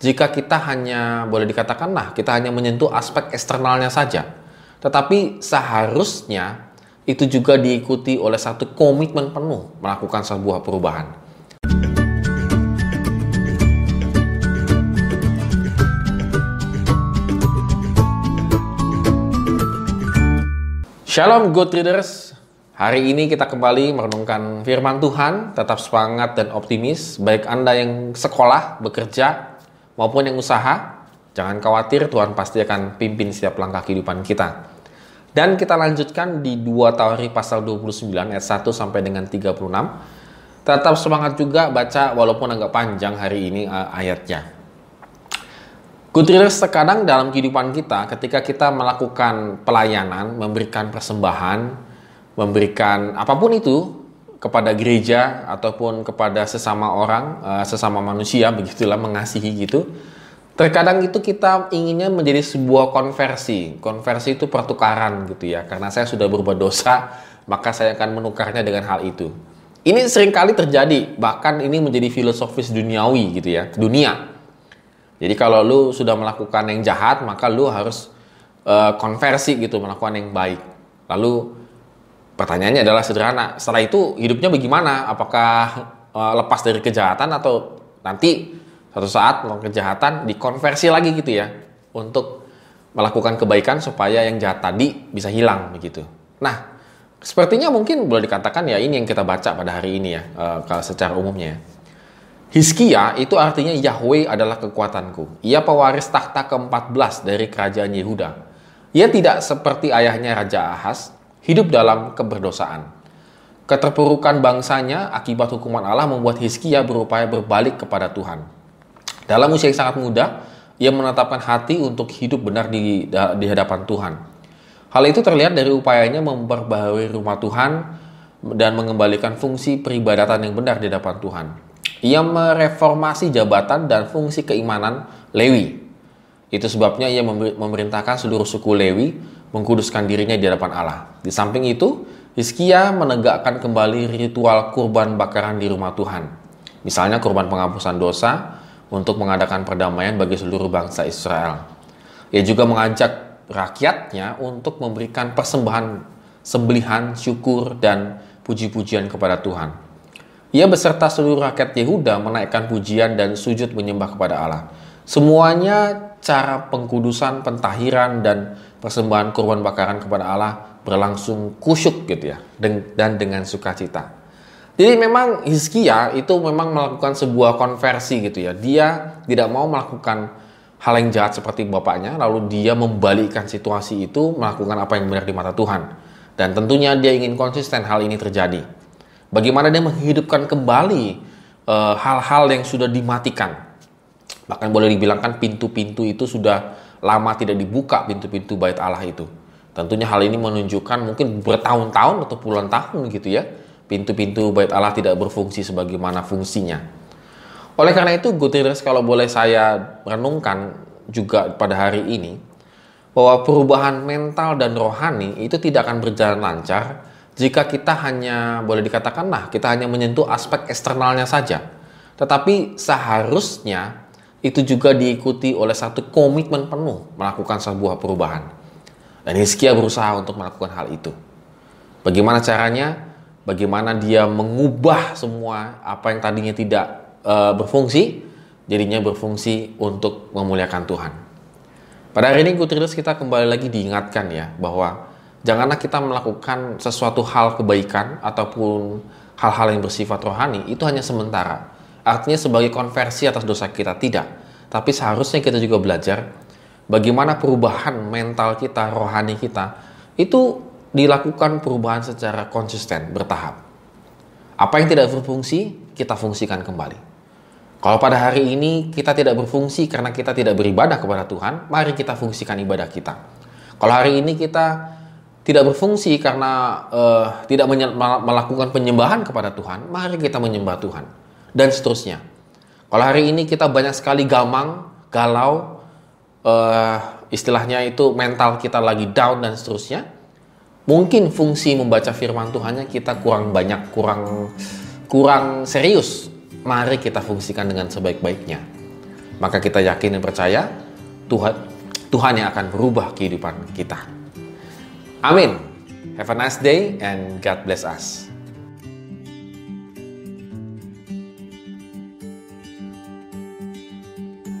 jika kita hanya boleh dikatakan nah kita hanya menyentuh aspek eksternalnya saja. Tetapi seharusnya itu juga diikuti oleh satu komitmen penuh melakukan sebuah perubahan. Shalom good readers. Hari ini kita kembali merenungkan firman Tuhan, tetap semangat dan optimis baik Anda yang sekolah, bekerja, maupun yang usaha, jangan khawatir Tuhan pasti akan pimpin setiap langkah kehidupan kita. Dan kita lanjutkan di 2 Tawari pasal 29 ayat 1 sampai dengan 36. Tetap semangat juga baca walaupun agak panjang hari ini uh, ayatnya. Good terkadang dalam kehidupan kita ketika kita melakukan pelayanan, memberikan persembahan, memberikan apa pun itu kepada gereja ataupun kepada sesama orang, uh, sesama manusia, begitulah mengasihi gitu. Terkadang itu kita inginnya menjadi sebuah konversi. Konversi itu pertukaran gitu ya. Karena saya sudah berbuat dosa, maka saya akan menukarnya dengan hal itu. Ini sering kali terjadi, bahkan ini menjadi filosofis duniawi gitu ya, dunia. Jadi kalau lu sudah melakukan yang jahat, maka lu harus uh, konversi gitu, melakukan yang baik. Lalu Pertanyaannya adalah sederhana. Setelah itu hidupnya bagaimana? Apakah uh, lepas dari kejahatan atau nanti suatu saat melakukan kejahatan dikonversi lagi gitu ya untuk melakukan kebaikan supaya yang jahat tadi bisa hilang begitu. Nah, sepertinya mungkin boleh dikatakan ya ini yang kita baca pada hari ini ya uh, secara umumnya. Hiskia itu artinya Yahweh adalah kekuatanku. Ia pewaris takhta ke-14 dari kerajaan Yehuda. Ia tidak seperti ayahnya Raja Ahaz hidup dalam keberdosaan. Keterpurukan bangsanya akibat hukuman Allah membuat Hizkia berupaya berbalik kepada Tuhan. Dalam usia yang sangat muda, ia menetapkan hati untuk hidup benar di, di hadapan Tuhan. Hal itu terlihat dari upayanya memperbaharui rumah Tuhan dan mengembalikan fungsi peribadatan yang benar di hadapan Tuhan. Ia mereformasi jabatan dan fungsi keimanan Lewi. Itu sebabnya ia memerintahkan seluruh suku Lewi mengkuduskan dirinya di hadapan Allah. Di samping itu, Hizkia menegakkan kembali ritual kurban bakaran di rumah Tuhan. Misalnya kurban penghapusan dosa untuk mengadakan perdamaian bagi seluruh bangsa Israel. Ia juga mengajak rakyatnya untuk memberikan persembahan sembelihan, syukur, dan puji-pujian kepada Tuhan. Ia beserta seluruh rakyat Yehuda menaikkan pujian dan sujud menyembah kepada Allah. Semuanya cara pengkudusan, pentahiran, dan persembahan kurban bakaran kepada Allah berlangsung kusyuk gitu ya dan dengan sukacita. Jadi memang Hizkia itu memang melakukan sebuah konversi gitu ya. Dia tidak mau melakukan hal yang jahat seperti bapaknya, lalu dia membalikkan situasi itu melakukan apa yang benar di mata Tuhan. Dan tentunya dia ingin konsisten hal ini terjadi. Bagaimana dia menghidupkan kembali eh, hal-hal uh, yang sudah dimatikan. Bahkan boleh dibilangkan pintu-pintu itu sudah lama tidak dibuka pintu-pintu bait Allah itu. Tentunya hal ini menunjukkan mungkin bertahun-tahun atau puluhan tahun gitu ya, pintu-pintu bait Allah tidak berfungsi sebagaimana fungsinya. Oleh karena itu, Gutierrez kalau boleh saya renungkan juga pada hari ini, bahwa perubahan mental dan rohani itu tidak akan berjalan lancar jika kita hanya boleh dikatakan nah kita hanya menyentuh aspek eksternalnya saja. Tetapi seharusnya itu juga diikuti oleh satu komitmen penuh melakukan sebuah perubahan. Dan Hizkia berusaha untuk melakukan hal itu. Bagaimana caranya? Bagaimana dia mengubah semua apa yang tadinya tidak e, berfungsi, jadinya berfungsi untuk memuliakan Tuhan. Pada hari ini Gutrius kita kembali lagi diingatkan ya bahwa janganlah kita melakukan sesuatu hal kebaikan ataupun hal-hal yang bersifat rohani itu hanya sementara artinya sebagai konversi atas dosa kita tidak. Tapi seharusnya kita juga belajar bagaimana perubahan mental kita rohani kita itu dilakukan perubahan secara konsisten bertahap. Apa yang tidak berfungsi kita fungsikan kembali. Kalau pada hari ini kita tidak berfungsi karena kita tidak beribadah kepada Tuhan mari kita fungsikan ibadah kita. Kalau hari ini kita tidak berfungsi karena uh, tidak melakukan penyembahan kepada Tuhan, mari kita menyembah Tuhan dan seterusnya. Kalau hari ini kita banyak sekali gamang, galau, uh, istilahnya itu mental kita lagi down dan seterusnya, mungkin fungsi membaca firman Tuhannya kita kurang banyak, kurang kurang serius. Mari kita fungsikan dengan sebaik-baiknya. maka kita yakin dan percaya Tuhan Tuhan yang akan berubah kehidupan kita. Amin. Have a nice day and God bless us.